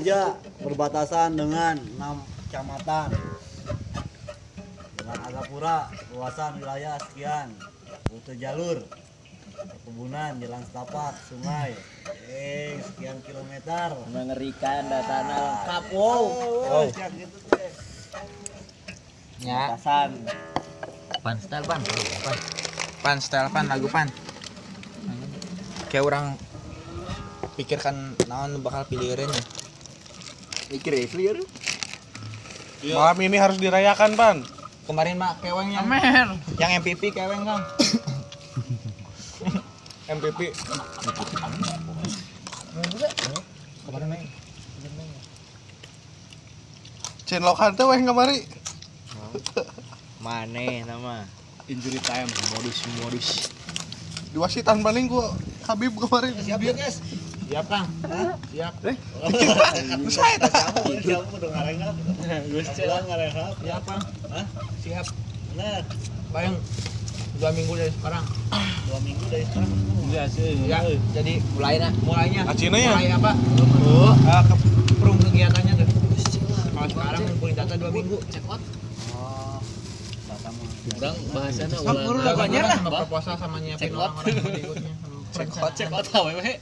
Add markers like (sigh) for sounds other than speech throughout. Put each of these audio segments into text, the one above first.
saja berbatasan dengan enam kecamatan. Dengan Agapura luasan wilayah sekian rute jalur perkebunan jalan setapak sungai eh sekian kilometer. Mengerikan datanya lengkap. Wow. Wow. Ya, batasan pan style pan. Pan. Pan style pan lagu pan. Kayak orang pikirkan naon bakal pilihan ya. Mikir ya clear Malam ini harus dirayakan, Pan. Kemarin mah keweng yang Amer. yang MPP keweng kang. (coughs) MPP. Kemarin main. Cen lokan teh weh kamari. (laughs) mana nama Injury time modus modus. Diwasitan paling gua Habib kemarin. siap ya guys Siap kang. Siap. Saya tak kamu siap udah ngarengap gue siap ngarengap Siap kang. Hah? Siap. bener Bayang dua minggu dari sekarang. dua minggu dari sekarang Iya sih. Ya, jadi mulainya mulainya. Acina ya? Mulai apa? Oh, uh, ke perum kegiatannya tuh. Kalau sekarang ngumpulin data dua minggu, check out. oh Kurang Sama ulah. udah ulah banyak sama proposal sama nyiapin orang-orang yang ikutnya. Cek out cek out awewe.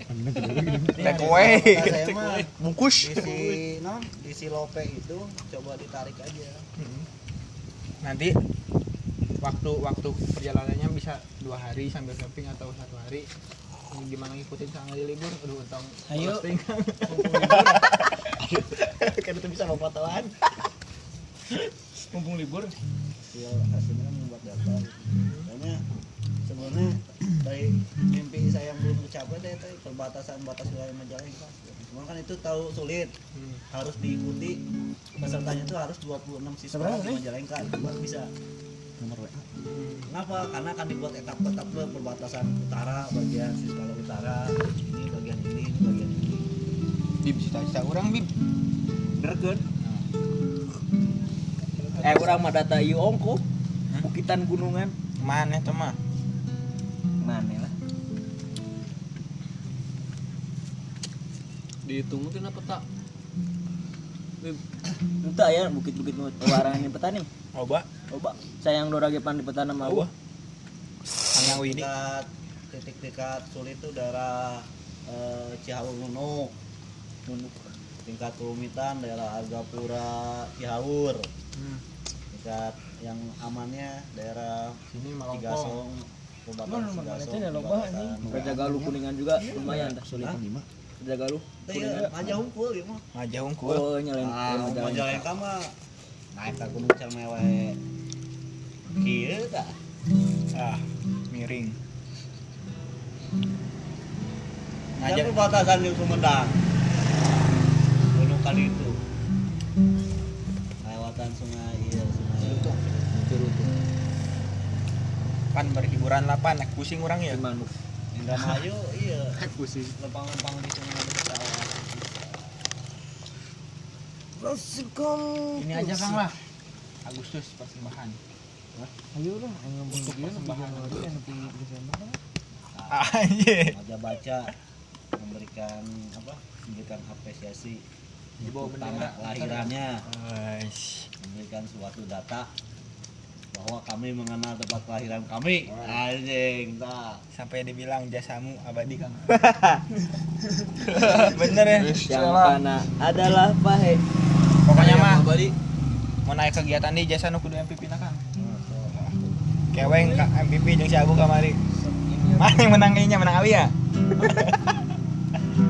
Take away. Kata saya mah Bungkus. di si non di si lope itu coba ditarik aja Nanti waktu waktu perjalanannya bisa dua hari sambil camping atau satu hari. Gimana ngikutin di libur? Aduh, untung Ayo. (laughs) kan itu bisa memfotoan Mumpung libur. ya hasilnya kan membuat data soalnya sebenarnya dari mimpi saya yang belum tercapai deh tadi perbatasan batas wilayah Majalengka cuma kan itu tahu sulit Hmm. harus diikuti pesertanya itu harus 26 siswa di Majalengka baru bisa nomor WA kenapa karena akan dibuat etap-etap perbatasan utara bagian Siskala utara ini bagian ini ini bagian ini Bib cita-cita orang bib. Dergen. Eh orang mah data ieu ongko. Bukitan gunungan. Mana tuh mah? Mana lah. Dihitung mungkin apa tak? Entah ya bukit-bukit warangan di petani. Oba. Coba sayang dorage pan di petana mah. Wah. Hanya Widi. dekat titik dekat sulit itu daerah eh, Cihaur Nunuk Nunuk tingkat kerumitan daerah Argapura Cihaur Hmm. tingkat yang amannya daerah Sini Malongkong. Kerja galuh kuningan juga lumayan dah sulit. Kerja galuh. Itu ya, aja hunkul ya mah Ngajak unggul. Oh nyalain ah Majalengka mah naik ke gunung Cermewe kieu tah. Ah, miring. Ngajak perbatasan di Sumedang. Gunung kali itu lewatan iya sungai pan berhiburan lah pan, naik pusing orang ya. Gimana? Indramayu iya pusing. lempang-lempang di sungai ada pesawat Ini aja Kang lah. Agustus persembahan. Ayo lah, ngomong Untuk persembahan. Desember. Anjir. aja baca memberikan apa memberikan apresiasi Di bawah lahirannya memberikan suatu data bahwa kami mengenal tempat kelahiran kami anjing tak Sampai dibilang jasamu abadi Kang. (laughs) Bener ya. Yang mana adalah pahe. Pokoknya mah abadi. mau naik kegiatan di jasa nu kudu MPP na Kang. Keweng Kak MPP jeung si Agu kamari. Mana yang menang kayaknya menang Awi ya? (laughs)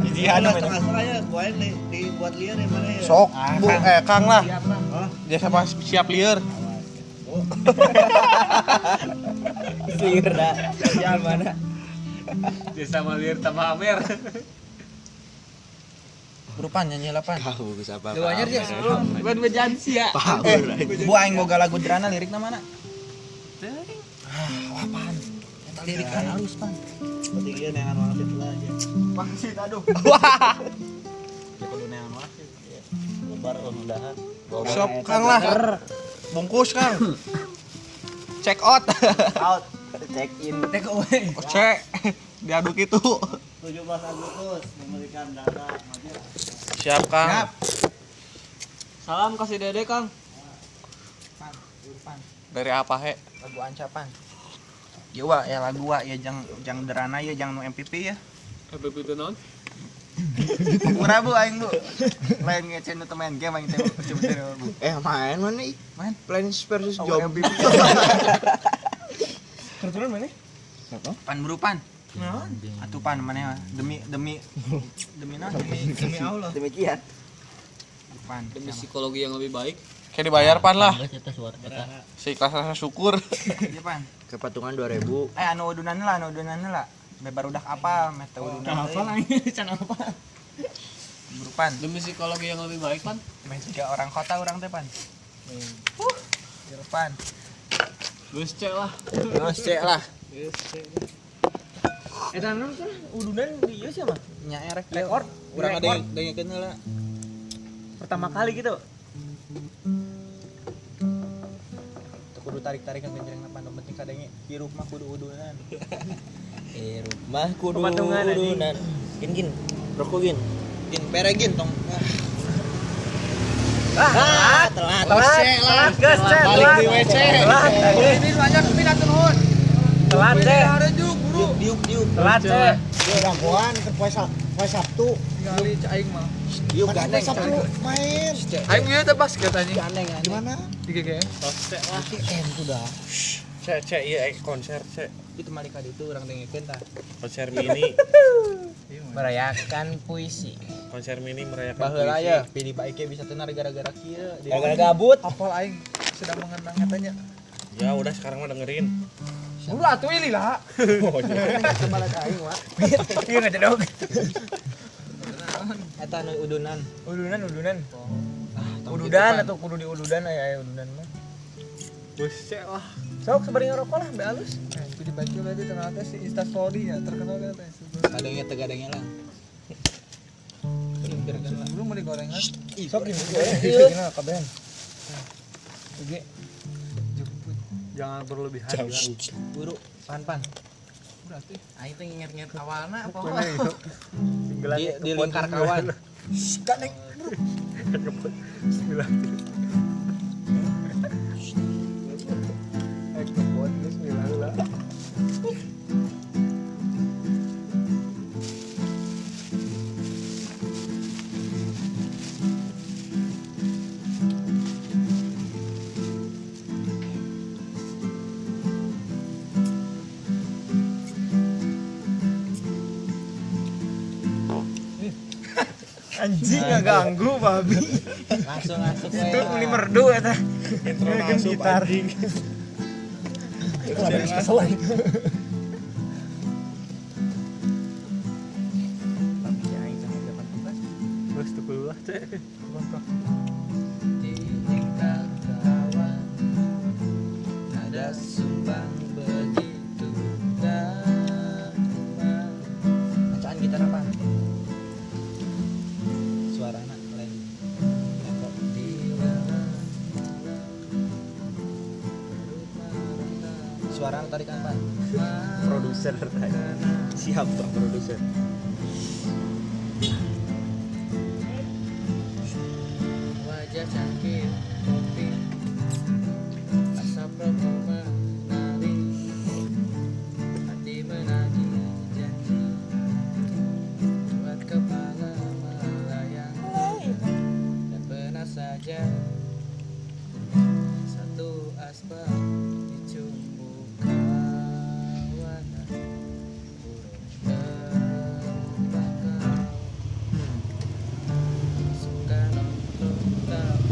Hiji anu setengah ya dibuat liar ya mana ya Sok, Ah, Bu, eh Kang lah. Hah? Dia sama siap liar. Oh Sihir dah. Yang mana? Desa Malir tambah Amer. Berupan nyanyi lapan. Tahu bisa apa. Lu anyar ya. Bukan bejansi ya. Tahu. Eh, bu aing boga lagu derana lirikna mana? Ah, apaan? Eta lirik kan halus, Pan. berarti dia neangan wangsit lah aja Bangsit aduh. dia (laughs) kudu neangan wangsit ya. lebar undahan Sok Kang lah. Bungkus Kang. (coughs) Check out. (coughs) out Check in. Take away. Cek. (coughs) Diaduk itu. 17 Agustus memberikan data Siap, Kang. Siap. Salam kasih dede Kang. Pan, Irfan. Dari apa, he? lagu ancapan ya wa ya lagu ya jang jang derana ya jang nu MPP ya Happy itu non. Murah bu aing bu lain ngecen nu main game aing teh Bu. Eh main mana main Plants versus Oh, Job. MVP Kebetulan mana? pan buru pan atuh pan mana ya? demi demi demi naon demi demi Allah Demikian. pan Demi psikologi yang lebih baik. Kayak dibayar pan lah. Seikhlas rasa syukur. iya pan Kepatungan 2000. eh anu udunan lah anu udunan lah bebar udah apa meh teh udunan Apa lah ini? Can apa? buru pan Demi psikologi yang lebih baik pan. meh tiga orang kota orang teh pan uh pan Gus cek lah. Terus cek lah. Gus cek. Eh dan kan udunan di ieu siapa? nya erek Rekor. urang ada Rekor. yang dengekeun heula Pertama kali gitu. Teu kudu tarik-tarik ke genjreng na pandem penting kadenge hirup mah kudu udunan (laughs) Eh rumah kudu Kepatungan, anjing. udunan. Gin gin. Rokok gin. gin peregin tong Ah, telat. Telat, gas, cek, Balik di telat. WC. Telat, ini banyak minat nuhun telat, cek. ada juk buru Diuk diuk. Telat, cek. Gangguan ke Sab- poe Sabtu. kali aing mah Diuk Kan gandeng. Sabtu main. aing ieu teh pas katanya Gandeng Di mana? di GGM KM sudah. Cek, cek, iya, eh, konser, cek. itu malika itu orang dengekeun tah Konser mini, (laughs) merayakan puisi konser mini merayakan baheula puisi. ya pilih baiknya bisa tenar gara-gara Di- Gagal gabut. apal aing sedang mengenang katanya Ya udah sekarang mah dengerin. buru atuh ini lah Oh, kembali aing mah Iya nggak cedok. eta nu udunan Udunan, udunan. Tong Ududan gitu, atau kudu di ududan aya ududan mah. Cek lah. Sok sabari ngerokok lah, be alus. Pan. Eh, pilih baiknya berarti ternyata si Insta story ya terkenal kan teh kadangnya teh kadangnya lah belum mau digorengan Sok ini. Gimana kabaran? Oke. Jangan berlebihan. Buru, pan pan. Aing teh nginget-nginget awalna apa? Di, di lingkar kawan. Anjing nggak ganggu babi. Langsung masuk we. Itu meni merdu eta. Intro Kan masuk, gitar. Gus tuh keluar cek. Produser. Siap Bang produser.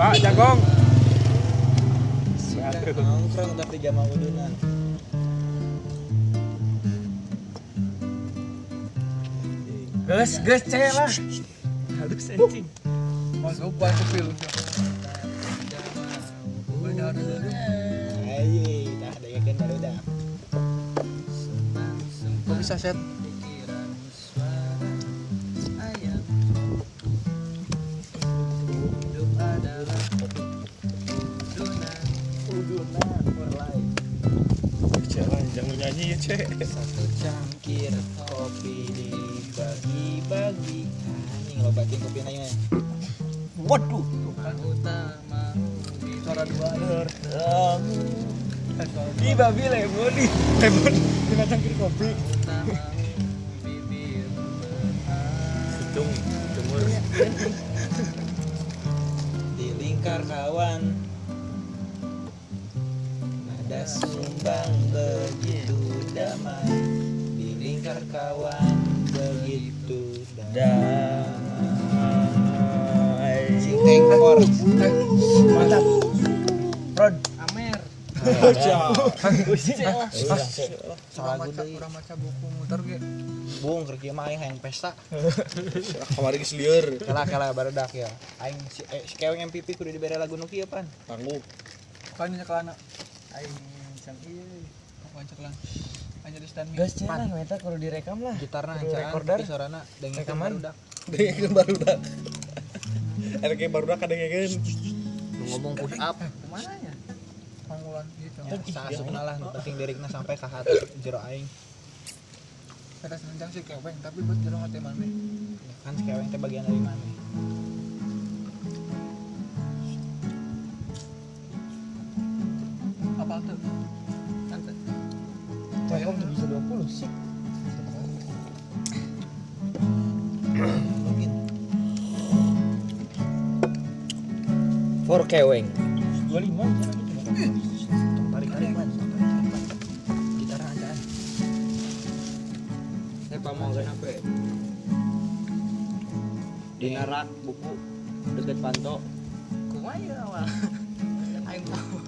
Pak Jagong. suka nongkrong tapi gak mau udunan Gas, gas cek lah. Halus anjing. masuk bantu film Ayo, dah ada yakin baru dah. kok bisa set satu cangkir kopi dibagi-bagi hanya ngelobatin kopi nanya. Waduh. Tuhan utama Suara dua bertemu. Di babi lemon di. Lemon. Dengan cangkir kopi. utama Rod. Amer Salah gue maca buku muter ge Bung kerja mah aing hayang pesta Kamari geus lieur. Kala kala barudak ya Aing si, eh, si keweng MPP kudu dibere lagu nu kieu pan Tangguh. kan nya kelana aing can ieu apa cek lang hanya di stand Gas cenah eta kudu direkam lah. gitarna Kudu ancaan recorder. sorana dengan Rekaman. barudak Dengekeun barudak. Ada kayak barudak ada kayak nu ngomong push up ya panggulan gitu ya, saasupna lah nu penting sampai ka hati jero aing kita senjang sih keweng tapi buat jero hati mana Ya kan si keweng teh bagian dari mana apa tuh Tante. Tuh bisa 20 sih. mungkin For keweng. 25 cenah gitu. Di narak buku deket panto. kumaha awal (laughs) aing tahu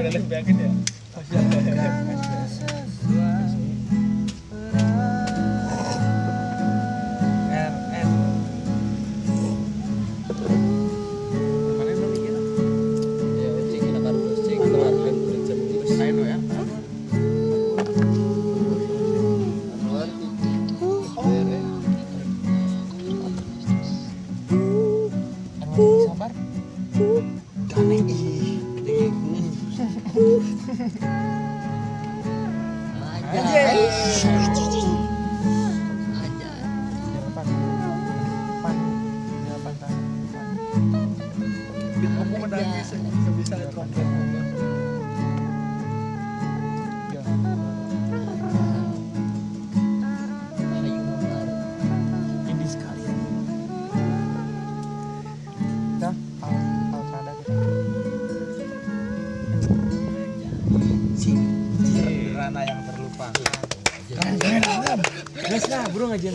Mana yang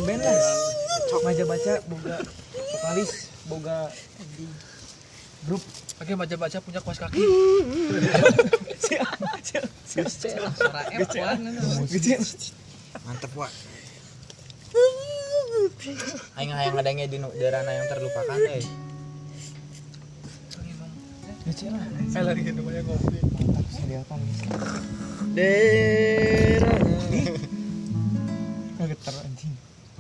band lah. Maja baca boga vokalis, boga grup. oke baca baca punya kuas kaki suara F1 Mantep, Wak. Aing hayang ngadenge di, nu- di Rana yang terlupakan eh. Lah. saya lagi ngopi Mantap anjing.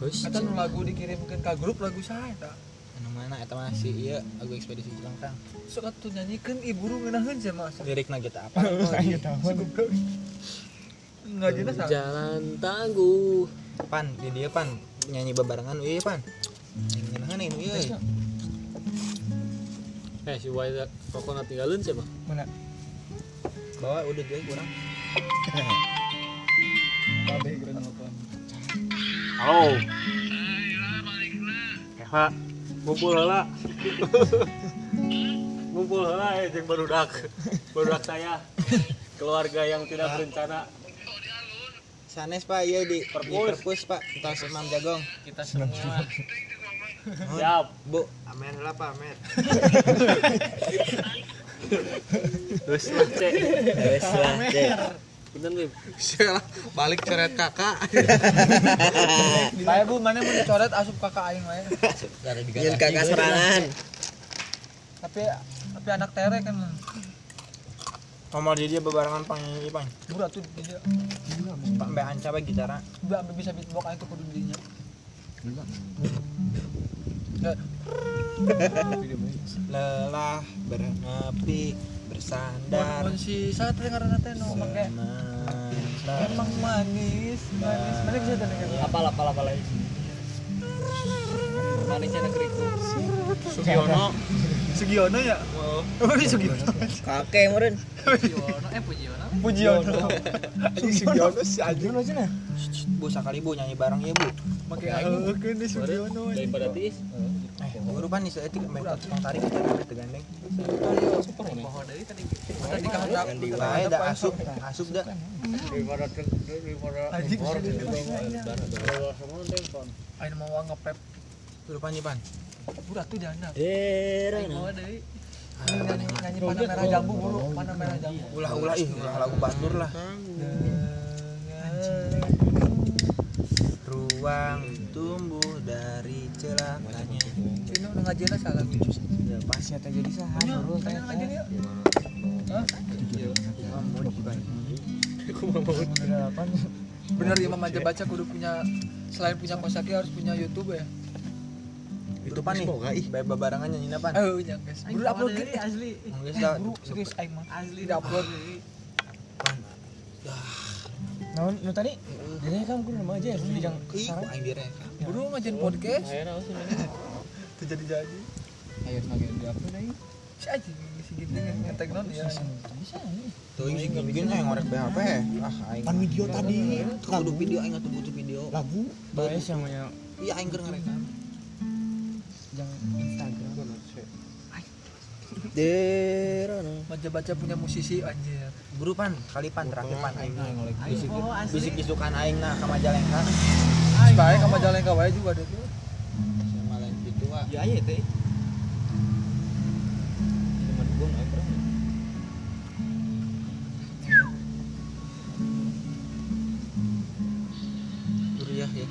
Terus Eta nu lagu dikirimkeun ka grup lagu saya tak anu mana eta mah si ieu lagu ekspedisi Cilangkang. sok atuh nyanyikan ibu ru ngeunaheun sia mas Lirikna kita apa? (laughs) Ngajina sa Jalan tangguh. Pan, di dia pan nyanyi bebarengan ieu pan. Ngeunahkeun ieu ieu. Eh si Wai rokokna tinggalin siapa? Mana? Bawa udah juga (laughs) kurang. apa Halo. Eva, ngumpul heula. (laughs) ngumpul heula eh jeung barudak. Barudak saya. Keluarga yang tidak berencana. Sanes Pak, iya di Perpus. perpus Pak, tos Imam Jagong. Kita semua. Siap. Bu, amen lah Pak, amen. (laughs) Terus lah, Cek. Wes lah, Cek. Bener, Bim. Sialah, balik coret kakak. Bae bu mana mau dicoret asup kakak aing wae Yen kakak serangan. tapi tapi anak tere kan Ngomong di dia bebarengan pang nyanyi pang. burak tuh dia Pak Mbak Anca bae gitara. Mbak ambil bisa beatbox aing tuh kudu dinya Ya, Lelah bernepi bersandar. si satria karena teh no make Sementara. emang manis manis mana bisa teh kan Apal apal apal lagi. Manisnya negeriku. Sugiono Sugiono ya oh ini Sugiono Kakek meureun. Pujiono, eh Pujiono. Pujiono Sugiono si Ajun aja nah. Bu sekali Bu nyanyi bareng ya Bu. make aheukkeun di Sugiono Daripada tiis. Eh, guru pan nih etik mbak tukang tarik kita teh gandeng. Mau ngepep merah jambu Ulah-ulah ih, ulah lagu batur lah. Ruang tumbuh dari celakanya. Udah ngajena salah. Ya pas Masih ada jadi sah. Suruh Tanya tanya ngajena tanya. ya bener Imam aja baca kudu punya selain punya kosaki harus punya YouTube ya. Itu pan nih. Bae bebarengan nyanyi pan. eh ya guys. Buru upload ke asli. Geus da. buru serius aing mah asli. Di upload. Naon? Nu tadi? Jadi kan kudu nama aja ya, yang Ih, sarang. buru ngajain podcast. Ayo naon sih. (laughs) itu jadi jadi Ayo nage di upload aja. si aja si gini ngetek non ya Bisa nih. Tuh sih gini aing ngorek BHP. Ah aing. Pan video tadi Kudu video aing butuh video. lagu Bae yang punya Iya aing keur ngerekam. yang Instagram. baca baca punya musisi anjir Buru pan, kali pan terakhir pan aing. Bisik oh asli bisik isukan aing nah ka Majalengka. baik sama jalan ke wae juga deh ya aja teh Temen gua nggak pernah. Buru ya ya.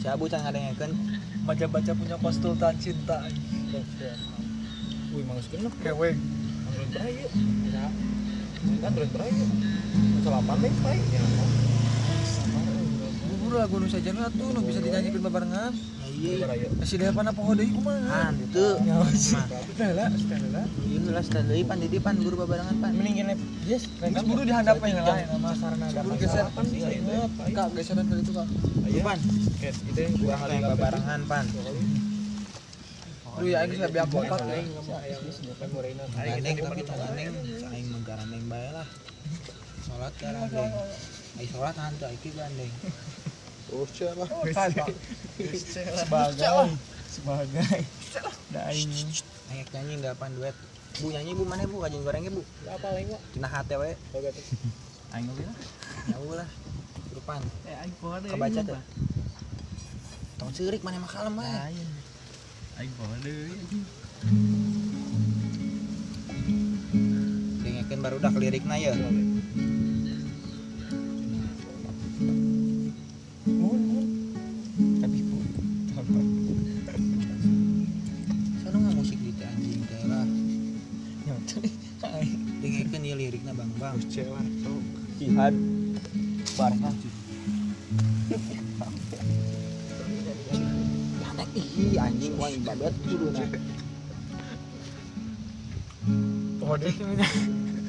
Si Abu can ngadengekeun. baca baca punya konsultan cinta Wih, mangus kenep. keweng Android beraya. Bisa. Android beraya. Selapan deh, baik. buru lagu nu saja tuh nu bisa dinyanyikan dia apa deui kumaha Hantu. Mah. Sudah lah, sudah lah. Iya lah, setelah deui pan di depan buru babarengan pan. Mending yes, Terus buru dihandap yang lain sama sarana ada. buru geser kak geseran dari itu kak Iya pan. Itu kurang lagi babarengan pan. Lu ya aing lebih aku empat ya. Gandeng tapi tak gandeng, aing mah garandeng bae lah. Salat garandeng. Aing salat hantu aing gandeng. Oh, cia lah. sebagai sebagai da aing Aing nyanyi enggak pan duet. Bu nyanyi bu mana bu kajeng gorengnya bu. Apa lain kok? Cenah hate we. aing oge lah Nyawu lah. Rupan. eh aing poho deui Kebaca tuh. Tong ceurik mana mah kalem we. lain aing poho deui anjing Dengekeun barudak lirikna ya.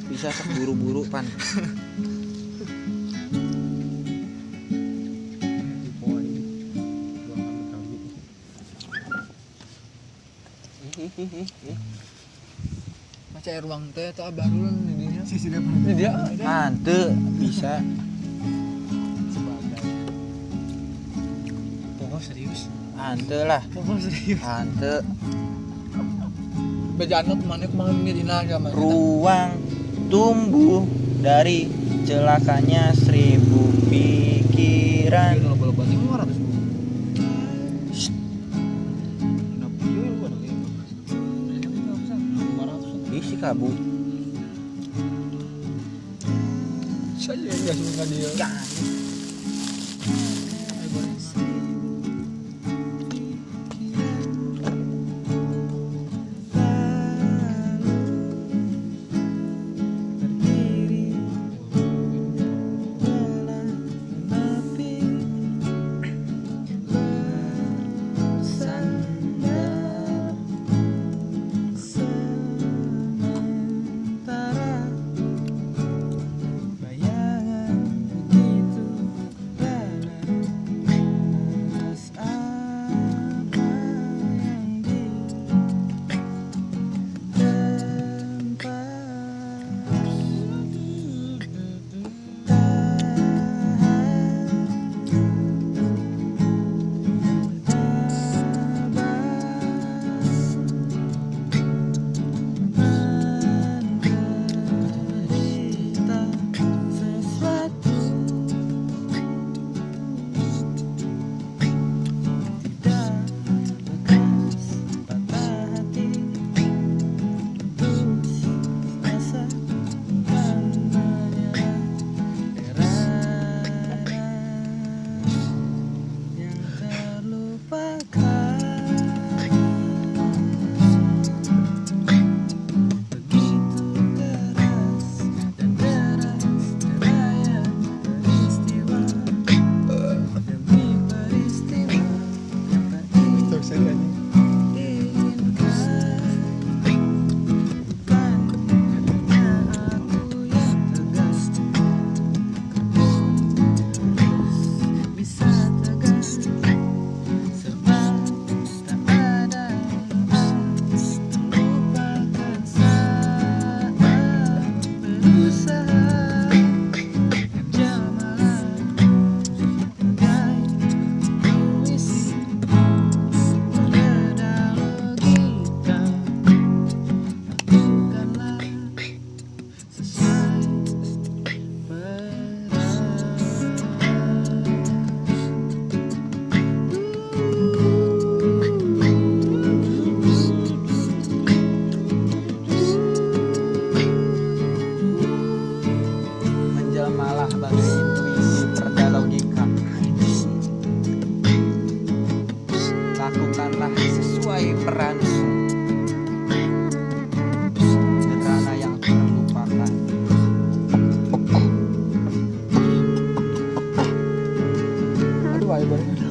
Bisa sok buru-buru pan. Macam air ruang teh teh baru Ini dia. Mante bisa. poho serius Ante lah. poho serius Ante Bejana ke mana ke mana ini dina zaman. ruang tumbuh dari celakanya seribu pikiran. kalau bola balik 500 Isi kabu. Saya enggak suka dia. this Aduh,